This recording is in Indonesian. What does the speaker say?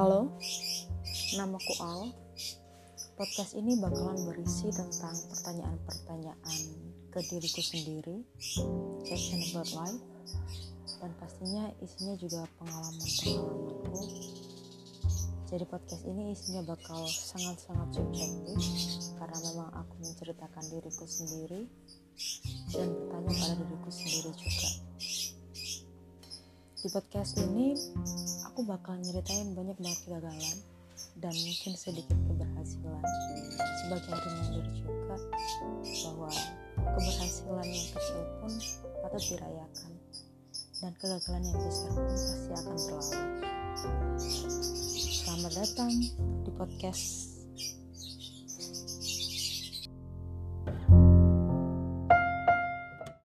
Halo, namaku Al. Podcast ini bakalan berisi tentang pertanyaan-pertanyaan ke diriku sendiri, question about life, dan pastinya isinya juga pengalaman-pengalamanku. Jadi podcast ini isinya bakal sangat-sangat subjektif karena memang aku menceritakan diriku sendiri dan bertanya pada diriku sendiri juga. Di podcast ini aku bakal nyeritain banyak banget kegagalan dan mungkin sedikit keberhasilan sebagai reminder juga bahwa keberhasilan yang kecil pun patut dirayakan dan kegagalan yang besar pun pasti akan berlalu. Selamat datang di podcast